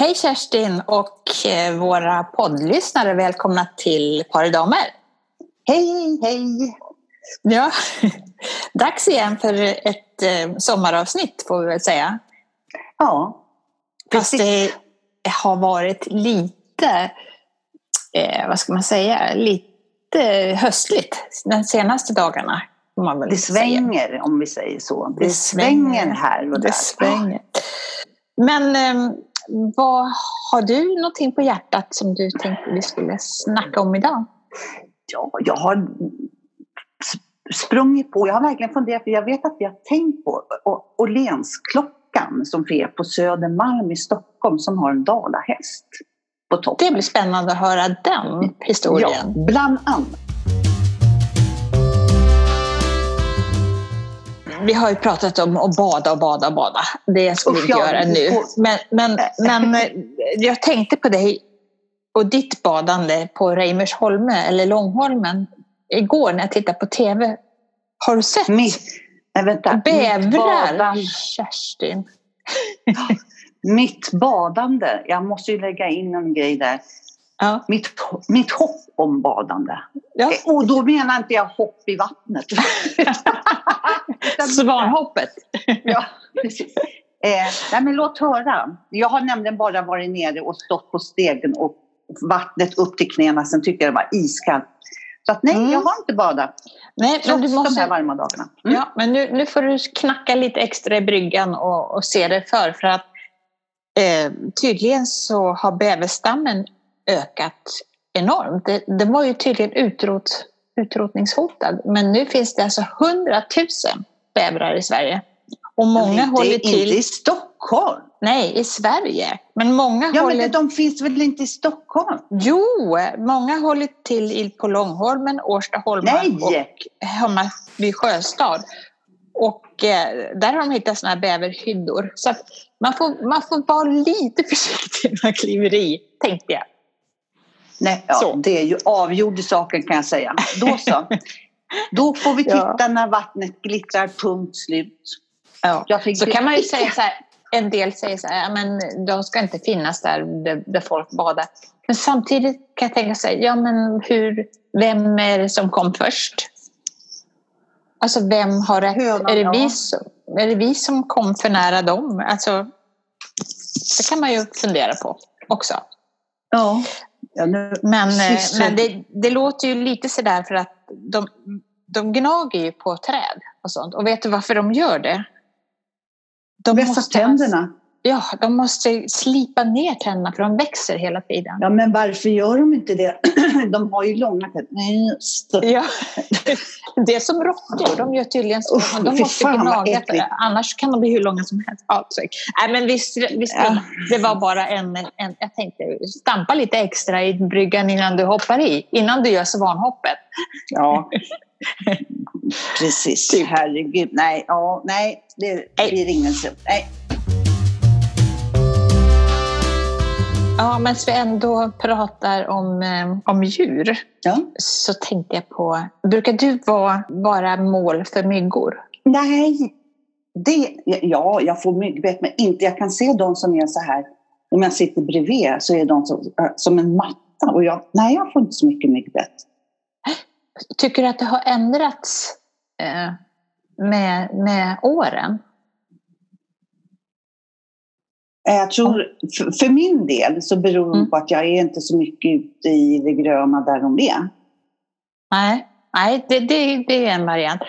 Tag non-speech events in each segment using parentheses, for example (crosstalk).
Hej Kerstin och eh, våra poddlyssnare. Välkomna till Paridamer. Hej, hej! Ja, (laughs) dags igen för ett eh, sommaravsnitt får vi väl säga. Ja, Fast det har varit lite, eh, vad ska man säga, lite höstligt de senaste dagarna. Man väl det säga. svänger om vi säger så. Det, Det svänger svänger. här och där. Det svänger. Men eh, vad, har du någonting på hjärtat som du tänkte vi skulle snacka om idag? Ja, jag har sprungit på, jag har verkligen funderat, för jag vet att vi har tänkt på Åhlénsklockan som sker på Södermalm i Stockholm som har en dalahäst på toppen. Det blir spännande att höra den historien. Ja, bland annat. Vi har ju pratat om att bada och bada och bada. Det ska vi inte göra nu. Men, men, men eh, jag tänkte på dig och ditt badande på Reimersholme eller Långholmen igår när jag tittade på TV. Har du sett Mitt, nej, vänta, mitt, bävrar? badande, Kerstin. (laughs) mitt badande, jag måste ju lägga in en grej där. Ja. Mitt, mitt hopp om badande. Ja. Eh, Och då menar inte jag hopp i vattnet. (laughs) Svanhoppet. ja, precis. Eh, nej, men låt höra. Jag har nämligen bara varit nere och stått på stegen och vattnet upp till knäna. Sen tycker jag det var iskallt. Så att nej, Mm. jag har inte badat. Nej, men du de här måste, varma dagarna. Mm. ja, men nu, nu får du knacka lite extra i bryggan och, och se dig för. För att eh, tydligen så har bäverstammen ökat enormt. Det, den var ju tydligen utrot, utrotningshotad. Men nu finns det alltså 100 000 bävrar i Sverige. Och många inte, håller till... Inte i Stockholm. Nej, i Sverige. Men många Ja, håller... men de finns väl inte i Stockholm? Jo, många håller till i- på Långholmen, Årstaholmen Nej! och Hammarby sjöstad. Och eh, där har de hittat såna här bäverhyddor. Så man, får, man får vara lite (laughs) försiktig när man kliver i, tänkte jag. Nej, ja, Så. det är ju avgjord i saken kan jag säga. Då så. (laughs) Då får vi Ja. titta när vattnet glittrar, punkt slut. Ja. Så kan man ju säga så här, en del säger så här, ja, men de ska inte finnas där, där, folk badar. Men samtidigt kan jag tänka så här, ja men hur, vem är det som kom först? Alltså vem har rätt? Hönan, är, det ja. vi som, är det vi som kom för nära dem? Alltså, det kan man ju fundera på också. Ja. Ja nu, Men, eh, Syster. men det, det låter ju lite sådär för att de, de gnager ju på träd och sånt. Och vet du varför de gör det? De vässa måste ha- tänderna. Ja, de måste slipa ner tänderna för de växer hela tiden. Ja, men varför gör de inte det? (clears throat) De har ju långa tänder. Just. Ja. (laughs) Det är som råttor, de gör tydligen så. Usch, de måste gnaga, äckligt. annars kan de bli hur långa som helst. Ja. Nej, men visst, visst Ja. det var bara en, en... Jag tänkte stampa lite extra i bryggan innan du hoppar i. Innan du gör svanhoppet. Ja. (laughs) Precis. Typ. Herregud. Nej, ja, nej, det blir ingen så. Nej. Ja, men vi ändå pratar om, eh, om djur Ja. så tänkte jag på... Brukar du vara, vara mål för myggor? Nej. Det, ja, jag får myggbett, men inte. Jag kan se de som är så här. Om jag sitter bredvid så är de som, äh, som en matta. Och jag, nej, jag får inte så mycket myggbett. Tycker du att det har ändrats eh, med, med åren? Eh, Jag tror, för, min del så beror det Mm. på att jag är inte så mycket ute i det gröna där de är. Nej, nej det, det, det är en variant.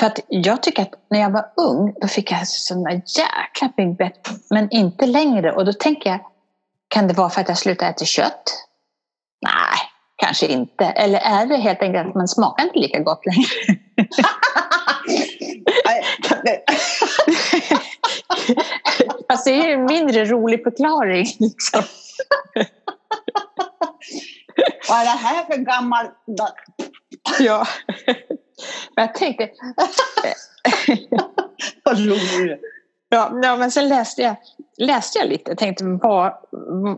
För att jag tycker att när jag var ung då fick jag sådana jäkla myggbett. Men inte längre. Och då tänker jag, kan det vara för att jag slutade äta kött? Nej, kanske inte. Eller är det helt enkelt att man smakar inte lika gott längre? (laughs) (laughs) (laughs) Fast det är ju en mindre rolig förklaring. Liksom. (laughs) Vad är det här för gammal... Ja. Men jag tänkte, (laughs) Vad roligt. Ja, ja, men sen läste jag, läste jag lite och tänkte vad,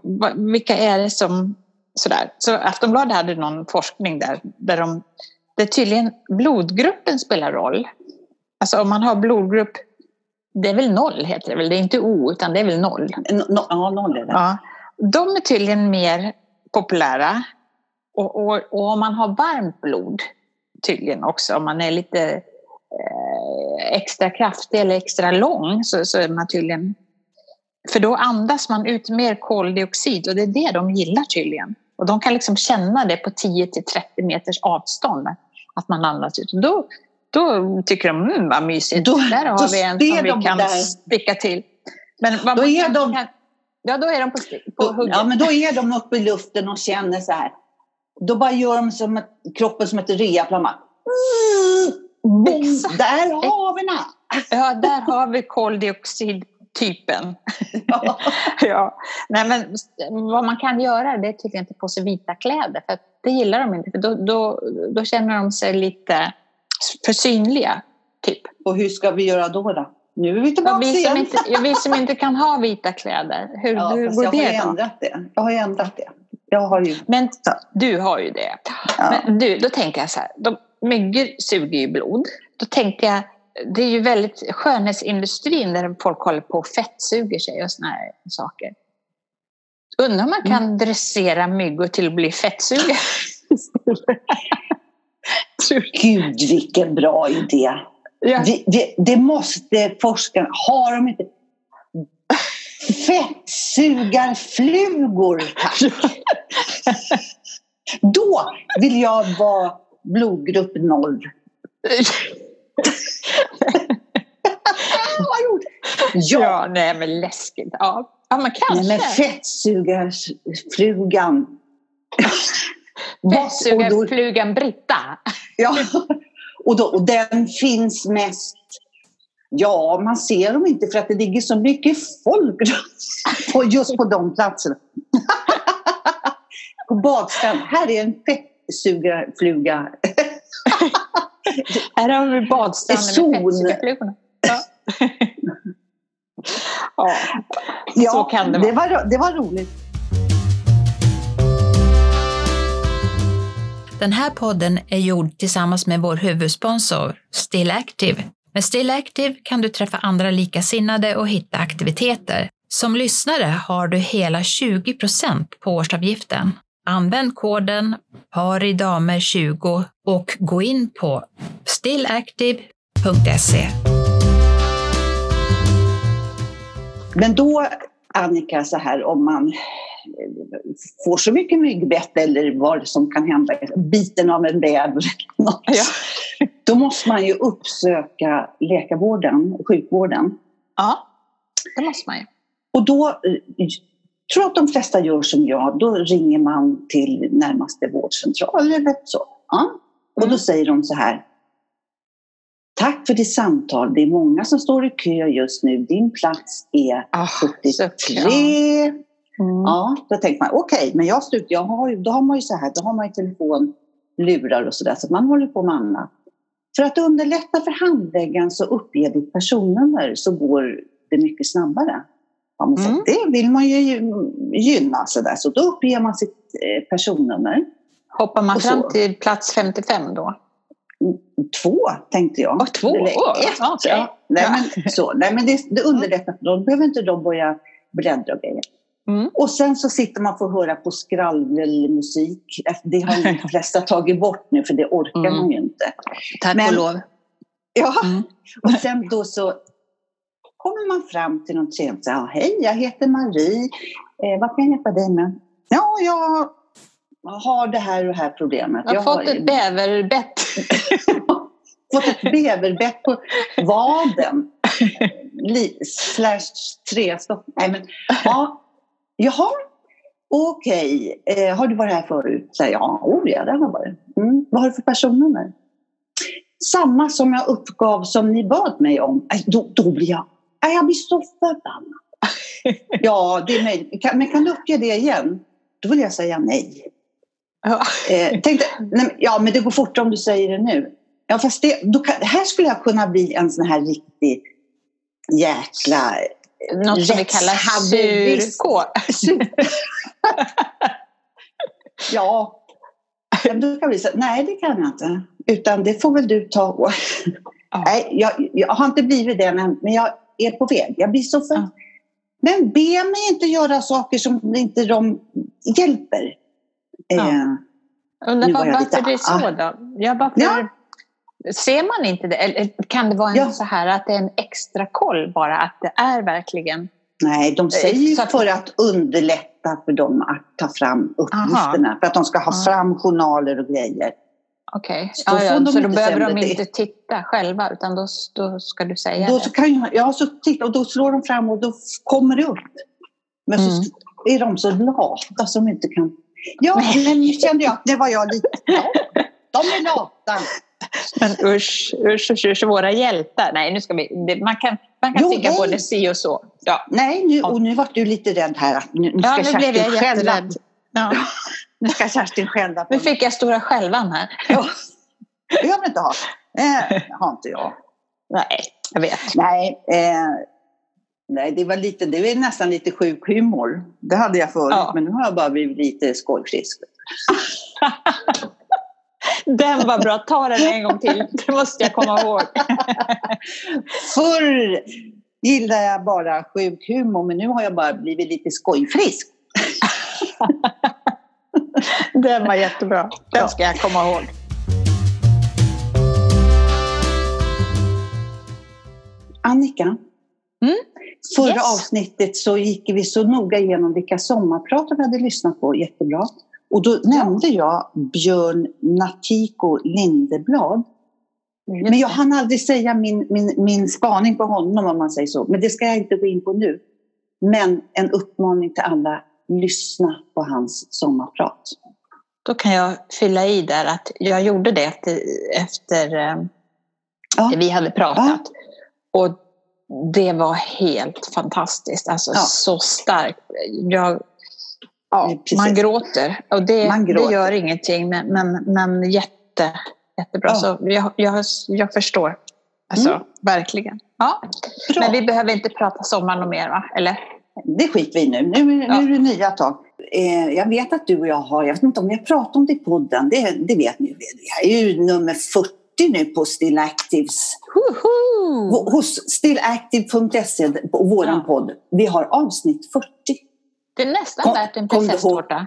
vad, vilka är det som... Sådär. Så Aftonbladet hade någon forskning där, där de, där tydligen blodgruppen spelar roll. Alltså om man har blodgrupp det är väl noll heter det väl, det är inte O utan det är väl noll. No, ja, noll är det. Ja. De är tydligen mer populära. Och, och, och om man har varmt blod tydligen också, om man är lite eh, extra kraftig eller extra lång så, så är man tydligen... För då andas man ut mer koldioxid och det är det de gillar tydligen. Och de kan liksom känna det på 10 till 30 meters avstånd, att man andas ut. Och då, då tycker de, mm vad mysigt, Då- där då har vi en som vi kan där. sticka till. Men vad Då man är de- Kan, ja, då är de på, på hugget. ja, men då är de uppe i luften och känner så här. Då bara gör de som ett, kroppen som ett reaplan. mm. Där har vi den! Ja, där har vi koldioxidtypen. (laughs) ja. Nej, men vad man kan göra det är tydligen inte på sig vita kläder. För det gillar de inte. För då, då, då känner de sig lite för synliga. Typ. Och hur ska vi göra då? då? Nu är vi tillbaka vi, som igen. inte, vi som inte kan ha vita kläder, hur, Ja, hur går jag har det då? ändrat det. Jag har ju ändrat det. Jag har ju... Men du har ju det. Ja. Men du, då tänker jag så här, de, myggor suger ju blod. Då tänker jag, det är ju väldigt skönhetsindustrin där folk håller på och fettsuger sig och såna här saker. Undrar om man kan Mm. dressera myggor till att bli fettsugare? (laughs) Gud, vilken bra idé! ja. Vi, vi, det måste forskarna... Har de inte... Fettsugarflugor, tack! Då vill jag vara blodgrupp noll. (laughs) Vad roligt! Ja, ja, nej men läskigt. Ja, ja men kanske. nej, men fettsugarflugan. Fettsugarflugan Britta. Ja, och, då, och den finns mest... Ja, man ser dem inte för att det ligger så mycket folk (laughs) på just på de platserna. (laughs) på badstrand. Här är en fettsugarfluga. (laughs) Här har vi badstranden med fettsugarflugorna. Ja. ja. Så kan det vara. det var, det var roligt. Den här podden är gjord tillsammans med vår huvudsponsor Still Active. Med Still Active kan du träffa andra likasinnade och hitta aktiviteter. Som lyssnare har du hela 20% på årsavgiften. Använd koden paridamer20 och gå in på stillactive.se. Men då, Annika, så här om man får så mycket myggbett eller vad som kan hända, biten av en bäver Ja. då måste man ju uppsöka läkarvården, sjukvården. ja, det måste man ju. Och då eh, tror jag att de flesta gör som jag, då ringer man till närmaste vårdcentral eller så. Ja. Och då Mm. säger de så här. Tack för ditt samtal. Det är många som står i kö just nu. Din plats är Ah, 73. Mm. Ja, då tänker man okej, men jag slut, jag har, då har man ju så här, då har man ju telefon, lurar och sådär, så man håller på med annat. För att underlätta för handläggaren så uppge ditt personnummer så går det mycket snabbare. Ja, men Mm. Det vill man ju gynna sådär, så då uppger man sitt eh, personnummer. Hoppar man fram till plats 55 då? Två tänkte jag. Åh, två? Eller ett. Ja. Nej, men, så. Nej, men det, det underlättar. Då behöver inte de börja bläddra och grejer. Mm. Och sen så sitter man och får höra på skravlmusik. Det har de (laughs) flesta tagit bort nu för det orkar Mm. man ju inte. Tack Men- och lov. Ja, Mm. (laughs) och sen då så kommer man fram till någon här, Ja, hej, jag heter Marie. Eh, vad kan jag hjälpa dig med? Ja, jag har det här och det här problemet. Jag har fått ett bäverbett. (laughs) fått ett bäverbett på vaden. Slash tre stopp. Nej, men, ja. Jaha, okej. Eh, har du varit här förut? Så, ja, oh, ja, det har jag varit. Mm. Vad har du för personnummer? Samma som jag uppgav som ni bad mig om. Aj, då, då blir jag, aj, jag blir så förbannad. (laughs) ja, det är möjligt. Men kan du uppge det igen? Då vill jag säga nej. Ja. Eh, tänkte, nej, ja, men det går fortare om du säger det nu. Ja, fast det, då kan, här skulle jag kunna bli en sån här riktig jäkla... Något som vi kallar surkår. (laughs) ja. Men då kan vi säga, nej det kan jag inte. Utan det får väl du ta. Ja. Nej, jag, jag har inte blivit det, men, men jag är på väg. Jag blir så för... Ja. Men be mig inte göra saker som inte de hjälper. Ja. Eh, Undrar var jag varför lite- det är så då? Ja, varför, Ja. Ser man inte det? Eller kan det vara en Ja. så här att det är en extra koll bara? Att det är verkligen... nej, de säger ju att- för att underlätta för dem att ta fram uppgifterna. För att de ska ha fram journaler och grejer. Okej. Så Ja, ja, så då inte behöver de sämre. Det- inte titta själva utan då, då ska du säga Då, det. så kan jag, ja, så titta, och då slår de fram och då kommer det upp. Men Mm. så är de så lata som inte kan... Ja, men nu kände jag att det var jag lite... (laughs) Ja, de är lata. Men usch, usch, usch, usch, våra hjältar. Nej, nu ska vi... Man kan, man kan Jo, tycka nej. både si och så. Ja, Nej, nu, och nu vart du lite rädd här. Nu, nu ja ska nu blev jag jätterädd. Ja. (laughs) Nu ska Kerstin skälla på Nu fick jag stora skälvan här. Ja. Det behöver inte ha. Eh, har inte jag. Nej, jag vet. Nej, eh, nej det, var lite, det är nästan lite sjuk humor. Det hade jag förut, Ja. men nu har jag bara blivit lite skojfrisk. (laughs) Den var bra. Ta den en gång till. Det måste jag komma ihåg. (laughs) Förr gillade jag bara sjuk humor, men nu har jag bara blivit lite skojfrisk. (laughs) Den var jättebra. Den ska jag komma ihåg. Annika, Mm? förra Yes. avsnittet så gick vi så noga igenom vilka sommarpratar vi hade lyssnat på, jättebra. Och då nämnde jag Björn Natiko Lindeblad. Men jag hann aldrig säga min, min, min spaning på honom om man säger så. Men det ska jag inte gå in på nu. Men en uppmaning till alla, lyssna på hans sommarprat. Då kan jag fylla i där att jag gjorde det efter, efter eh, Ja. vi hade pratat. Och det var helt fantastiskt. Alltså Ja. så starkt. Jag, ja, Precis. man gråter. Och det, Man det gråter. gör ingenting. Men, men, men jätte, jättebra. Ja. Så jag, jag, jag förstår. Alltså, Mm. verkligen. Ja. Bra. Men vi behöver inte prata sommar och mer va? Eller? Det skiter vi i nu. Nu, nu Ja. är det nya tag. Eh, jag vet att du och jag har, jag vet inte om vi har pratat om det i podden, det, det vet ni. Det är ju nummer 40 nu på Still Actives, hos stillactive.se, på vår Ja. podd. Vi har avsnitt 40. Det är nästan Kom- värt en prinsesstårta.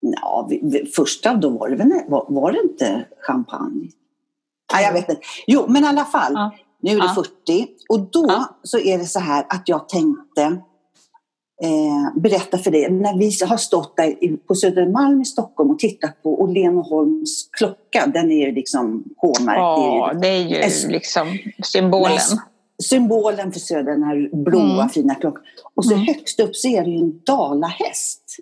Ja, första då var det väl, var, var det inte champagne? Nej, jag vet inte. Jo, men i alla fall. Ja. Nu är det Ja. 40 och då Ja. så är det så här att jag tänkte eh, berätta för dig. När vi har stått där på Södermalm i Stockholm och tittat på Åhlén klocka, den är ju liksom K-märkt. Ja, Det är ju det är ju Es- liksom symbolen. Symbolen för Söder, den här blåa Mm. fina klockan. Och så Mm. högst upp så är det ju en dalahäst.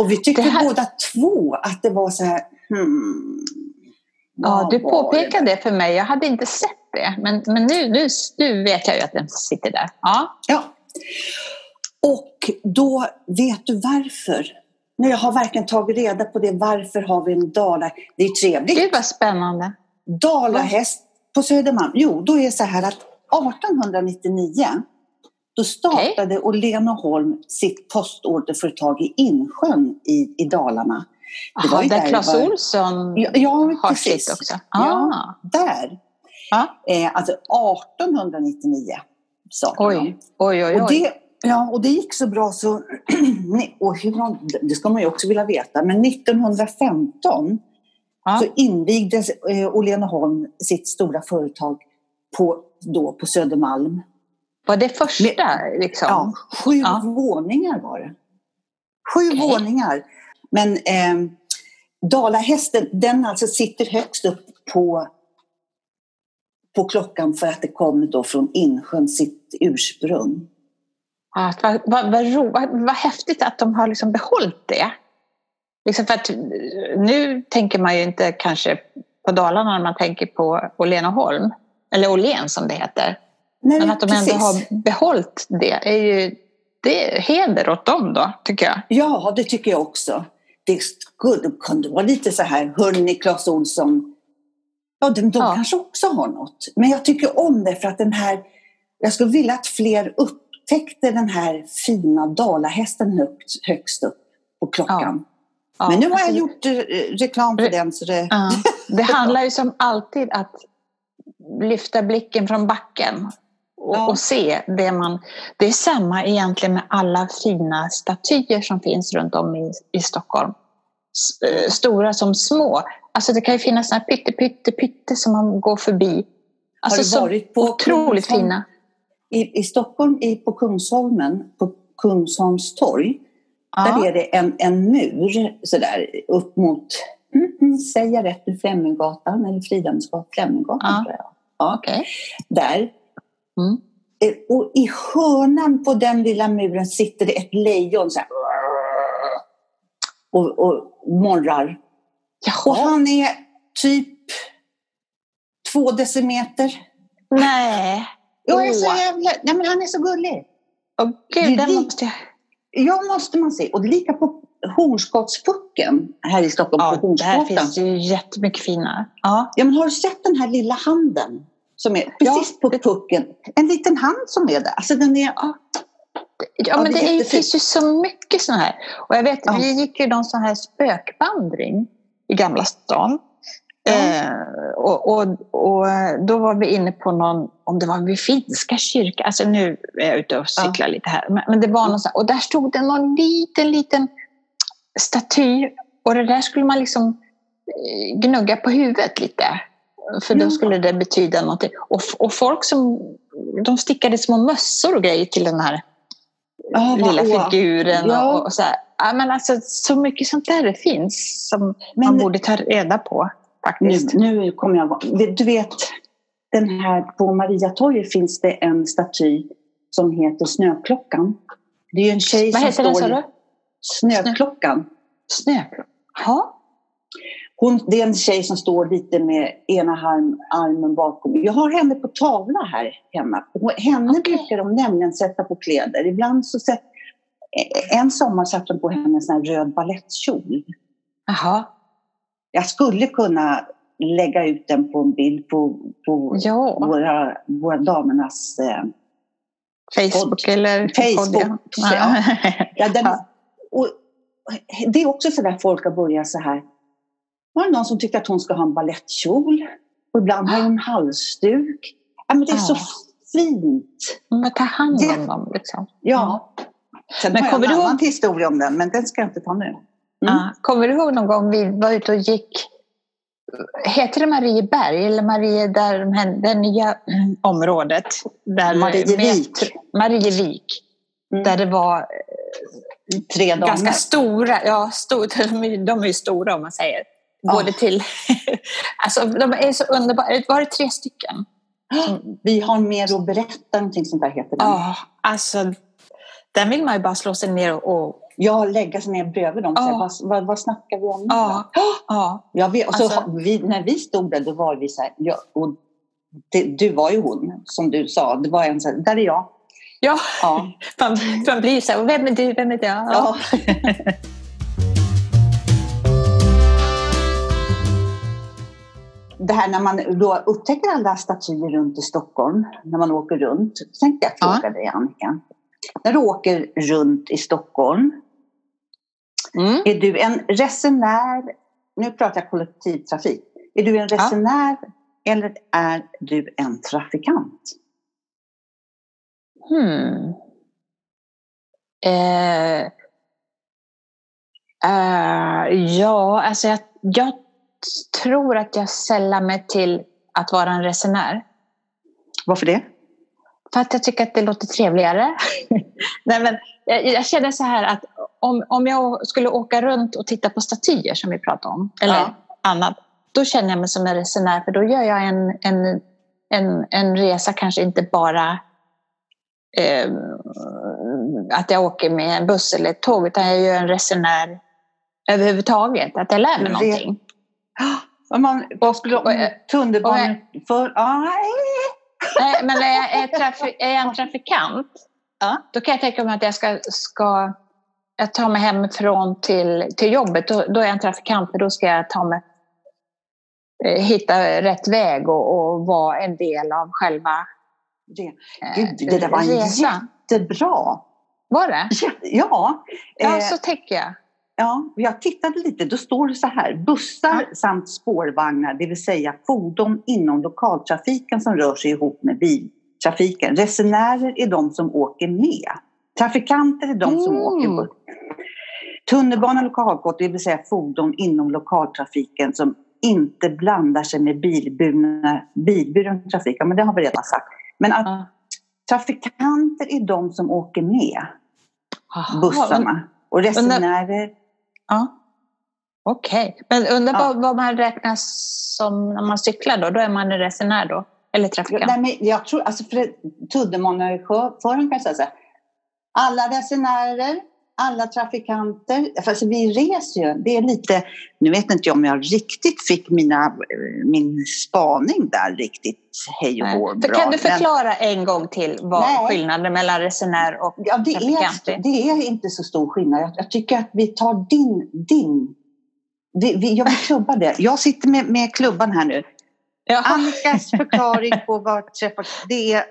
Och vi tyckte här- båda två att det var så här, hmm, Ja, du påpekade det? det för mig. Jag hade inte sett det. Men, men nu, nu, nu vet jag ju att den sitter där. Ja. Ja. Och då vet du varför. Nu jag har verkligen tagit reda på det. Varför har vi en dala... Det är trevligt. Gud vad spännande. Dalahäst på Södermalm. Jo, då är det så här att 1899 då startade Åhlén och Holm sitt postorderföretag i Insjön i, i Dalarna. Det var Aha, ju där Clas var- Olsson Ja, ja har precis. sitt också. Ja, Ah. där. Ja. Eh, alltså 1899 startade de. Oj, oj, oj. Och oj. det, ja, och det gick så bra så, (clears throat) och hur det ska man ju också vilja veta, men 1915 Ja. så invigdes eh, Åhlén och Holm sitt stora företag på, då på Södermalm. Var det första liksom? Ja, sju Ja. våningar var det. Sju Okej. våningar. Men eh, Dalahästen, den alltså sitter högst upp på, på klockan för att det kommer då från Insjön, sitt ursprung. Ja, vad, vad, vad, vad, vad häftigt att de har liksom behållit det. Liksom för att, eh, nu tänker man ju inte kanske på Dalarna när man tänker på Åhlén och Holm. Eller Åhlén som det heter. Nej, Men att de precis. ändå har behållit det är ju det är heder åt dem då, tycker jag. Ja, det tycker jag också. Det skulle kunde vara lite så här, hörni Clas Ohlson, ja, de, de Ja. kanske också har något. Men jag tycker om det för att den här, jag skulle vilja att fler upptäckte den här fina dalahästen högst, högst upp på klockan. Ja, Men nu har jag alltså, gjort eh, reklam för den så det... Ja, det (laughs) handlar ju som alltid att lyfta blicken från backen. och, Ja. och se det man... Det är samma egentligen med alla fina statyer som finns runt om i, i Stockholm. S- eh, Stora som små. Alltså det kan ju finnas här pytte, pytte, pytte som man går förbi. Alltså du så varit på otroligt Kungsholm? fina. I, I Stockholm, i, på Kungsholmen, på Kungsholms torg, Ja. där är det en, en mur sådär upp mot, mm, mm, säger jag rätt nu, Fleminggatan eller Fridhemsgatan, Fleminggatan Ja. tror jag. Ja, Okej. där. Mm. Eh, Och i hörnan på den lilla muren sitter det ett lejon så här, och, och morrar. Och han är typ två decimeter. Nej. Jag är så jävla... Nej, men han är så gullig. Åh är gud, den måste jag... Ja, måste man se. Och lika på Hornskottspucken här i Stockholm, Ja, på där Hornsgatan. finns det ju jättemycket fina. Ja. Ja, men har du sett den här lilla handen? Som är precis på pucken. En liten hand som är där. Alltså den är... Ja, Ja, men det det, är finns ju så mycket sådana här. Och jag vet, Ja. vi gick ju någon sån här spökvandring i Gamla stan. Ja. Eh, och, och, och då var vi inne på någon, om det var vid finska kyrkan, alltså nu är jag ute och cyklar lite här, men, men det var någon sån, och där stod det någon liten, liten staty och det där skulle man liksom eh, gnugga på huvudet lite. För då skulle det betyda någonting. Och, och folk som, de stickade små mössor och grejer till den här vad- lilla åh. figuren. Ja. Och, och så, här. Ja, men alltså, så mycket sånt där det finns som man Men borde ta reda på nu, faktiskt. nu kommer jag... Du vet, den här på Mariatorget finns det en staty som heter Snöklockan. Det är ju en tjej Vad som heter den står... sa du? Snöklockan. Snöklockan. Ja. Hon, det är en tjej som står lite med ena arm, armen bakom. Jag har henne på tavla här hemma. Och henne Okej. brukar de nämligen sätta på kläder. Ibland så sätt, en sommar satte de på henne en sån här röd ballettkjol. Jaha. Jag skulle kunna lägga ut den på en bild på, på Ja. våra, våra damernas... Eh, Facebook eller Facebook, podd, ja. ja, den, Ja. Och, det är också så där folk har börjat så här. Var det någon som tycker att hon ska ha en ballettkjol? Och ibland har hon halsduk. Ja, men det är så fint. Men ta hand Det- om dem. Liksom. Ja. Sen Men har jag kommer en du ihåg- annan historia om den, men den ska jag inte ta nu. Mm. Ja. Kommer du ihåg någon gång vi var ute och gick Heter det Marieberg eller Marie där de här- det nya mm, området? Där Marievik. Marievik. Mm. Där det var Tre damer. ganska stora, ja stor, (laughs) de, är, de är ju stora om man säger. Ja. Både till, (laughs) alltså de är så underbara, var det tre stycken? Vi har mer att berätta, någonting sånt där heter den. Ja, alltså den vill man ju bara slå sig ner och, Ja, lägga sig ner bredvid dem och säga, vad, vad, vad snackar vi om nu? ja, då?" (gasps) ja, Ja, vi, och så, Alltså- vi, när vi stod där, då var vi så här, ja, och det, du var ju hon, som du sa. Det var en så här, där är jag. Ja. Ja. (laughs) Man, man blir så här, vem är du, vem är jag? ja. Det här när man då upptäcker alla statyer runt i Stockholm, när man åker runt. Tänkte jag Ja. fråga dig Annika. När du åker runt i Stockholm, Mm. är du en resenär, nu pratar jag kollektivtrafik, är du en resenär eller är du en trafikant? Hmm. Eh, eh, ja, alltså jag, jag tror att jag sällar mig till att vara en resenär. Varför det? För att jag tycker att det låter trevligare. (laughs) Nej, men jag, jag känner så här att om, om jag skulle åka runt och titta på statyer som vi pratade om, eller Ja. annat, då känner jag mig som en resenär för då gör jag en, en, en, en resa kanske inte bara eh, att jag åker med en buss eller ett tåg, utan jag gör en resenär överhuvudtaget, att jag lär mig någonting. (gasps) Om man skulle och- tunnelbanan för... Ah, nej. (laughs) Men är jag, är, jag trafi, är jag en trafikant, Ja. då kan jag tänka mig att jag ska, ska jag tar mig hemifrån till, till jobbet. Då, då är jag en trafikant, för då ska jag ta mig, eh, hitta rätt väg och, och vara en del av själva Det, eh, Gud, det där var en resan. jättebra. Var det? Ja, ja, Ja, eh, så tänker jag. ja, jag tittade lite. Då står det så här. Bussar samt spårvagnar, det vill säga fordon inom lokaltrafiken som rör sig ihop med bil, trafiken. Resenärer är de som åker med. Trafikanter är de som Mm. åker buss. Tunnelbana lokalkort, det vill säga fordon inom lokaltrafiken som inte blandar sig med bilburna, bilburen trafik. Ja, men det har vi redan sagt. Men att Ja. trafikanter är de som åker med bussarna. men- Och resenärer, Ja. Okej. Men undrar Ja. vad, vad man räknas som när man cyklar då? Då är man en resenär då? Eller trafikant? Nej, men jag tror, alltså för tunnelbanechauffören kan säga så här. Alla resenärer, alla trafikanter. Alltså vi reser ju. Det är lite, nu vet inte jag om jag riktigt fick mina, min spaning där riktigt hej och Nej. hå För bra. kan du förklara en gång till vad Nej. skillnaden mellan resenär och Ja, det trafikant är, det är inte så stor skillnad. Jag, jag tycker att vi tar din... din vi, vi, jag vill klubba det. Jag sitter med, med klubban här nu. Ja. Annikas förklaring på vad träffar... Det är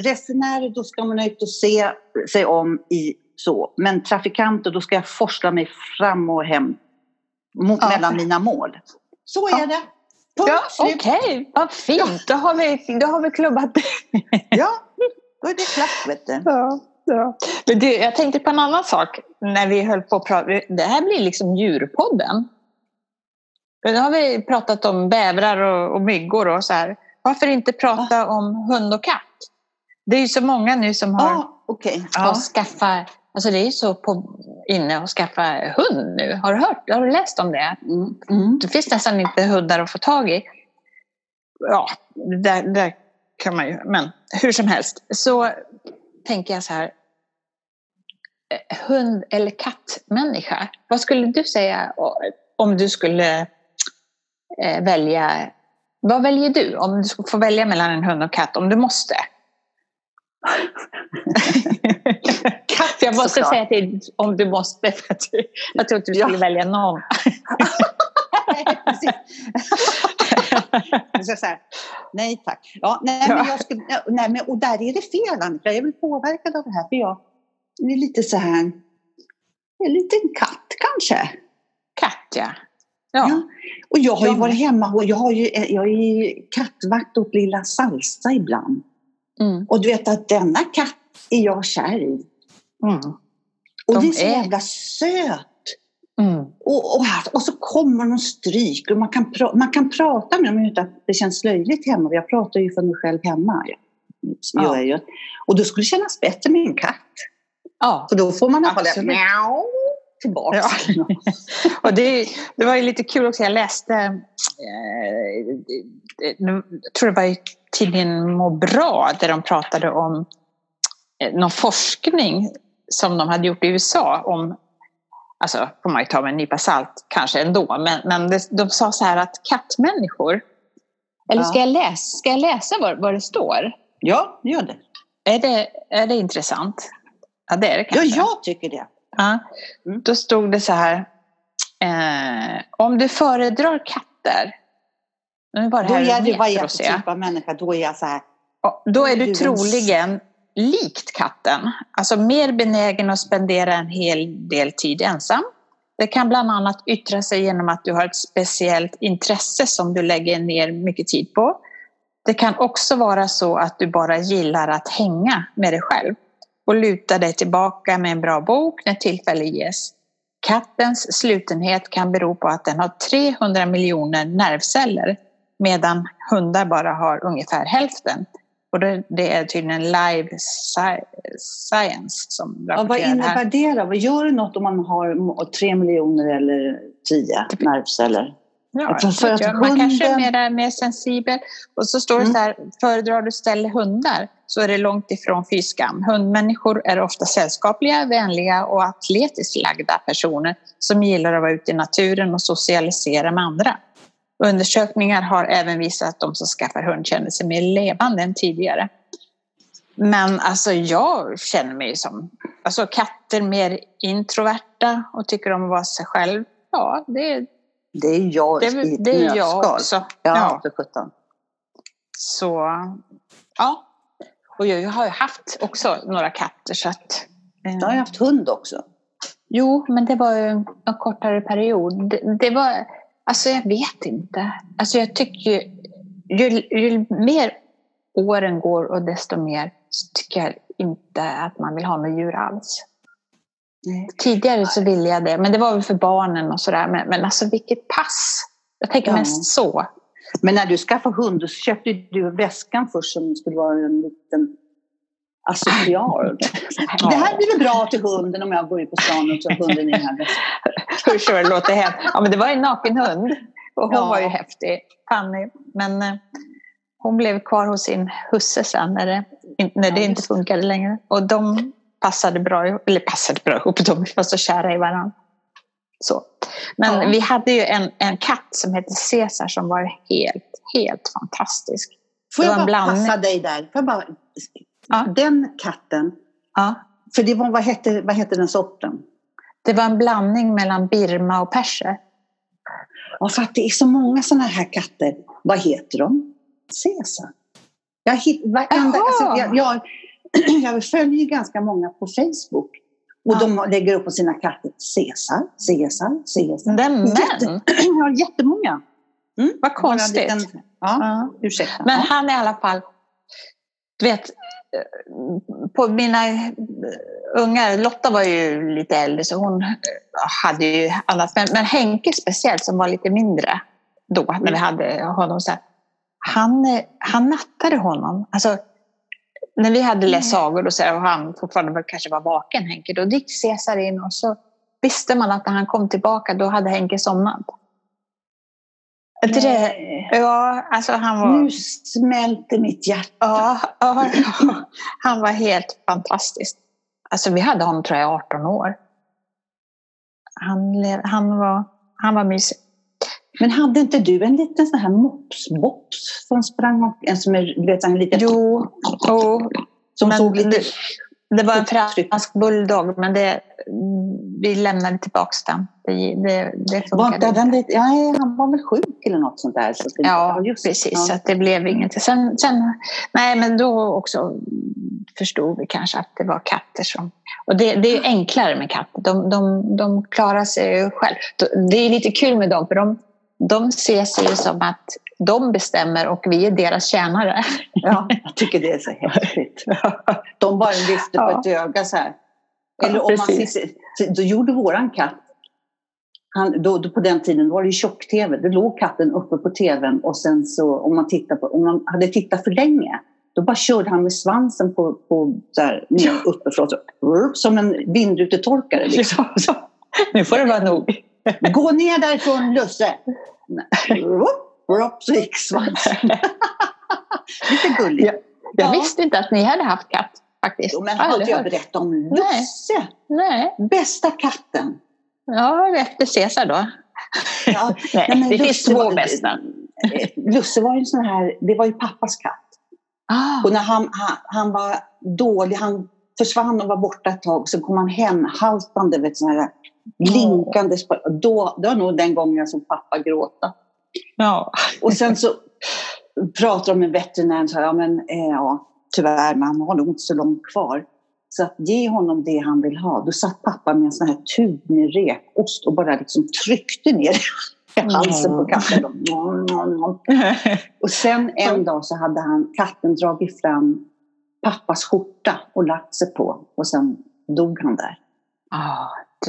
resenärer, då ska man ut och se sig om i så. Men trafikanter, då ska jag forsla mig fram och hem mot, Ja. mellan mina mål. Så Ja. är det. Punkt Ja. Okej, vad fint. Då, har vi, då har vi klubbat det. (laughs) Ja, då är det klart vet du. Ja, ja. Men du, jag tänkte på en annan sak när vi höll på att prata. Det här blir liksom djurpodden. Nu har vi pratat om bävrar och, och myggor och så här. Varför inte prata om hund och katt? Det är ju så många nu som har, Ja, okej. har Ja. skaffat, alltså det är så på, inne att skaffa hund nu. Har du hört? Har du läst om det? Mm. Mm. Det finns nästan inte hundar att få tag i. Ja, där, där kan man ju, men hur som helst. Så tänker jag så här. eh, Hund eller kattmänniska? Vad skulle du säga om du skulle eh, välja? Vad väljer du om du skulle få välja mellan en hund och katt? Om du måste? (laughs) Katt, jag måste såklart. säga till om du måste. För att du, jag att du Ja. skulle välja någon. (laughs) Så här, nej tack. Ja, nej, men Ja. jag skulle, ja, nej, men, och där är det fel Annika. Jag är väl påverkad av det här. För jag är lite så här, en liten katt kanske. Katt, ja. Ja. Ja. Och jag har ju Ja. varit hemma och jag, har ju, jag är ju kattvakt åt lilla Salsa ibland. Mm. Och du vet att denna katt är jag kär i. Mm. Och De det är så är- jävla söt. Mm. Och, och, och så kommer de och stryker och man kan, pra, man kan prata med dem utan att det känns löjligt hemma. Jag pratar ju för mig själv hemma. Ja. Jag. Och då skulle det kännas bättre med en katt. Ja. För då får man ha det mjau tillbaka. Ja. (laughs) Och det, det var ju lite kul också, jag läste, eh, jag tror det var i tidningen Må bra, där de pratade om eh, någon forskning som de hade gjort i USA om, alltså får man ju ta med en nypa salt kanske ändå, men, men det, de sa så här att kattmänniskor, eller ska Ja. jag läsa, ska jag läsa vad, vad det står? ja, gör det. Är det, är det intressant? Ja, det är det Ja, kanske. jag tycker det. Ja. Mm. Då stod det så här. Eh, om du föredrar katter. Nu var det Då här är det, runt vad är jag för typ av människa? Då är jag så här. Då är Du är du en- troligen likt katten. Alltså mer benägen att spendera en hel del tid ensam. Det kan bland annat yttra sig genom att du har ett speciellt intresse som du lägger ner mycket tid på. Det kan också vara så att du bara gillar att hänga med dig själv och luta dig tillbaka med en bra bok när tillfälle ges. Kattens slutenhet kan bero på att den har 300 miljoner nervceller medan hundar bara har ungefär hälften. Och det, det är tydligen Live Sci- Science som Ja, vad rapporterar det här. innebär det då? Vad Gör det något om man har tre miljoner eller tio nervceller? Ja, För- för att. Man kanske är mer, mer sensibel. Och så står det Mm. så här, föredrar du ställa hundar så är det långt ifrån fy skam. Hundmänniskor är ofta sällskapliga, vänliga och atletiskt lagda personer som gillar att vara ute i naturen och socialisera med andra. Undersökningar har även visat att de som skaffar hund känner sig mer levande än tidigare. Men alltså jag känner mig som, alltså katter mer introverta och tycker om att vara sig själv. Ja, det, Det är jag det, i ett det är jag också. Ja, för sjutton. Så, ja. Och jag har ju haft också några katter så att... eh, Jag har ju haft hund också. Jo, men det var ju en kortare period. Det, det var, alltså jag vet inte. Alltså jag tycker ju, ju, ju mer åren går och desto mer tycker jag inte att man vill ha några djur alls. Nej. Tidigare så ville jag det, men det var väl för barnen och sådär. Men, men alltså vilket pass! Jag tänker Ja. mest så. Men när du skaffade hund så köpte du väskan först som skulle vara en liten associar. Ja. Det här blir väl bra till hunden om jag går ut på stan och tar (laughs) hunden i den här väskan. Det låter hemskt. Ja, men det var en naken hund. Och hon Ja. var ju häftig, Fanny. Men eh, hon blev kvar hos sin husse sen när det, när det Ja, inte funkade längre. Och de passade bra ihop, eller passade bra ihop, de var så kära i varandra. Så. Men Ja. vi hade ju en, en katt som hette Caesar som var helt, helt fantastisk. Får jag bara blandning. passa dig där? Får jag bara... Ja. Den katten, Ja. för det var, vad, hette, vad hette den sorten? Det var en blandning mellan Birma och perser. Ja, för att det är så många sådana här katter. Vad heter de? Caesar. Jag, hitt, varenda, alltså, jag, jag, (clears throat) jag följer ganska många på Facebook. Och Ja. de lägger upp på sina katter Caesar, Caesar, Caesar. Nämen! Jätte, (clears throat) ja, jättemånga. Mm. Vad konstigt. liten- ja, Ja. ursäkta. Men han i alla fall, du vet, på mina ungar, Lotta var ju lite äldre så hon hade ju annat, men, men Henke speciellt som var lite mindre då när vi hade honom så här, han, han nattade honom. Alltså, när vi hade läst sagor och, så här, och han fortfarande var, kanske var vaken, Henke, då gick Caesar in och så visste man att när han kom tillbaka då hade Henke somnat. Det, ja, alltså han var... Nu smälter mitt hjärta. Ja, ja, ja, han var helt fantastisk. Alltså vi hade honom tror jag i 18 år. Han, han, var, han var mysig. Men hade inte du en liten sån här mops-bops som sprang och, en som är, du vet, en liten Jo, jo som men såg lite... det, det var en fransk bulldog men det, vi lämnade tillbaka den. Det, det, det Var inte den lite, ja, han var väl sjuk eller något sånt där. Så Ja, just, precis. ja. Så att det blev inget. Sen, sen, nej, men då också förstod vi kanske att det var katter som... Och det, det är ju enklare med katter. De, de, de klarar sig ju själv. Det är lite kul med dem, för de, de ser sig ju som att de bestämmer och vi är deras tjänare. Ja, jag tycker det är så häftigt. (laughs) De bara lyfter på Ja. ett öga så här. Eller om man sitter, då gjorde våran katt, han, då, då på den tiden var det tjock-tv, då låg katten uppe på tvn och sen så om man, tittar på, om man hade tittat för länge då bara körde han med svansen på, på så här, ner uppifrån. Så, som en vindrutetorkare. Liksom. Nu får det vara nog. Gå ner därifrån Lusse! Nej. Så gick svansen. (laughs) Lite gulligt. Ja. Jag Ja. visste inte att ni hade haft katt faktiskt. Jo, men har inte jag berättat om Lusse? Nej. Bästa katten. Ja, efter Caesar då. Ja, (laughs) Nej, nej, det finns två bästa. (laughs) Lusse var ju en sån här, det var ju pappas katt. Ah. Och när han, han, han var dålig, han försvann och var borta ett tag, så kom han hem haltande, vet, sån här blinkandes. på- Då, det var nog den gången jag såg pappa gråta. Ja. Och sen så pratade de med veterinären och sa, ja men eh, ja, tyvärr, men han har nog inte så långt kvar. Så att ge honom det han vill ha. Då satt pappa med en sån här tub med rekost och bara liksom tryckte ner i (laughs) halsen på katten. (laughs) Och sen en dag så hade han, katten dragit fram pappas skjorta och lagt sig på och sen dog han där.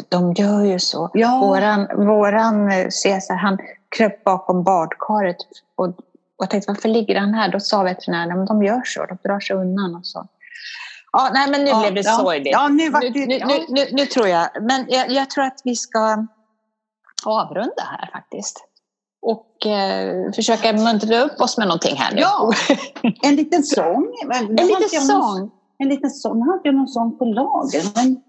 De gör ju så. Ja, Våran, våran eh, Caesar, han kröp bakom badkaret och, och tänkte varför ligger han här? Då sa veterinären, men de gör så, de drar sig undan och så. Ja, nej men nu ja, blev det ja. sorgligt. Ja, nu var nu, det... nu, ja. nu, nu, nu tror jag, men jag, jag tror att vi ska avrunda här faktiskt. Och eh, försöka muntra upp oss med någonting här nu. Ja, en liten sång. (laughs) Nu en liten sång. En liten sång. Nu inte jag någon sång på lager. Men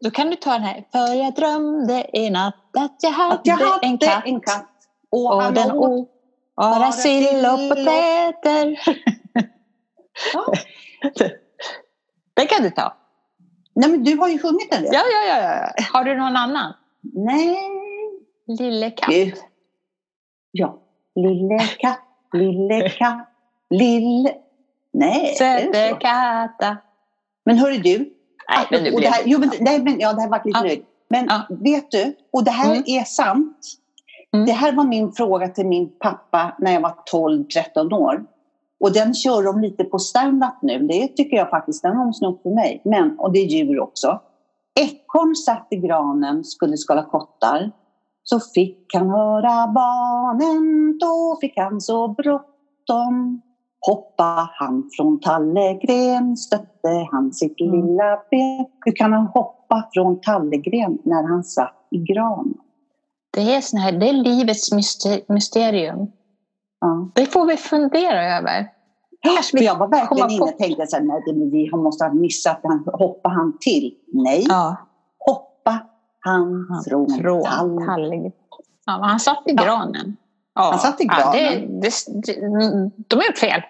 Då kan du ta den här. För jag drömde i natt att jag hade, att jag hade en katt. en katt. Och, Och den åt bara sill och och- potäter. Ja. (laughs) Den kan du ta. Nej, men du har ju sjungit den. Ja, ja, ja, ja. Har du någon annan? Nej. Lille katt. Gud. Ja. Lille katt, lille katt, lille... Nej, är det så? Sötekatta. Men hörru du. Nej, men nu blev det här, jo, men, nej, men, ja, det här var lite Ja. nöjd. Men Ja. vet du, och det här Mm. är sant. Mm. Det här var min fråga till min pappa när jag var 12-13 år. Och den kör de lite på stand-up nu. Det tycker jag faktiskt, den har de snott för mig. Men, och det är djur också. Ekorn satt i granen, skulle skala kottar. Så fick han höra barnen, då fick han så bråttom. Hoppa han från tallegren, stötte han sitt Mm. lilla ben. Hur kan han hoppa från tallegren när han satt i gran? Det är, sån här, det är livets myster- mysterium. Ja. Det får vi fundera över. Kanske vi jag var verkligen inne och tänkte så här, nej, vi måste ha missat, han, hoppa han till? Nej, Ja, hoppa han från, från tall. tallig. Ja, han satt i granen. Ja. Han satt i granen. det, det, de har gjort fel.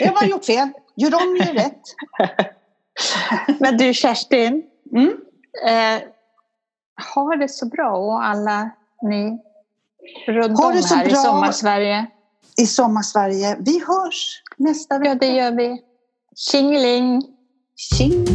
Jag har gjort fel. Gör om, gör rätt. (laughs) Men du Kerstin, Mm. eh, ha det så bra och alla ni runt Ha om det så här i bra. sommarsverige. I Sommarsverige. Vi hörs nästa Ja, vecka. det gör vi. Tjingeling! Tjing!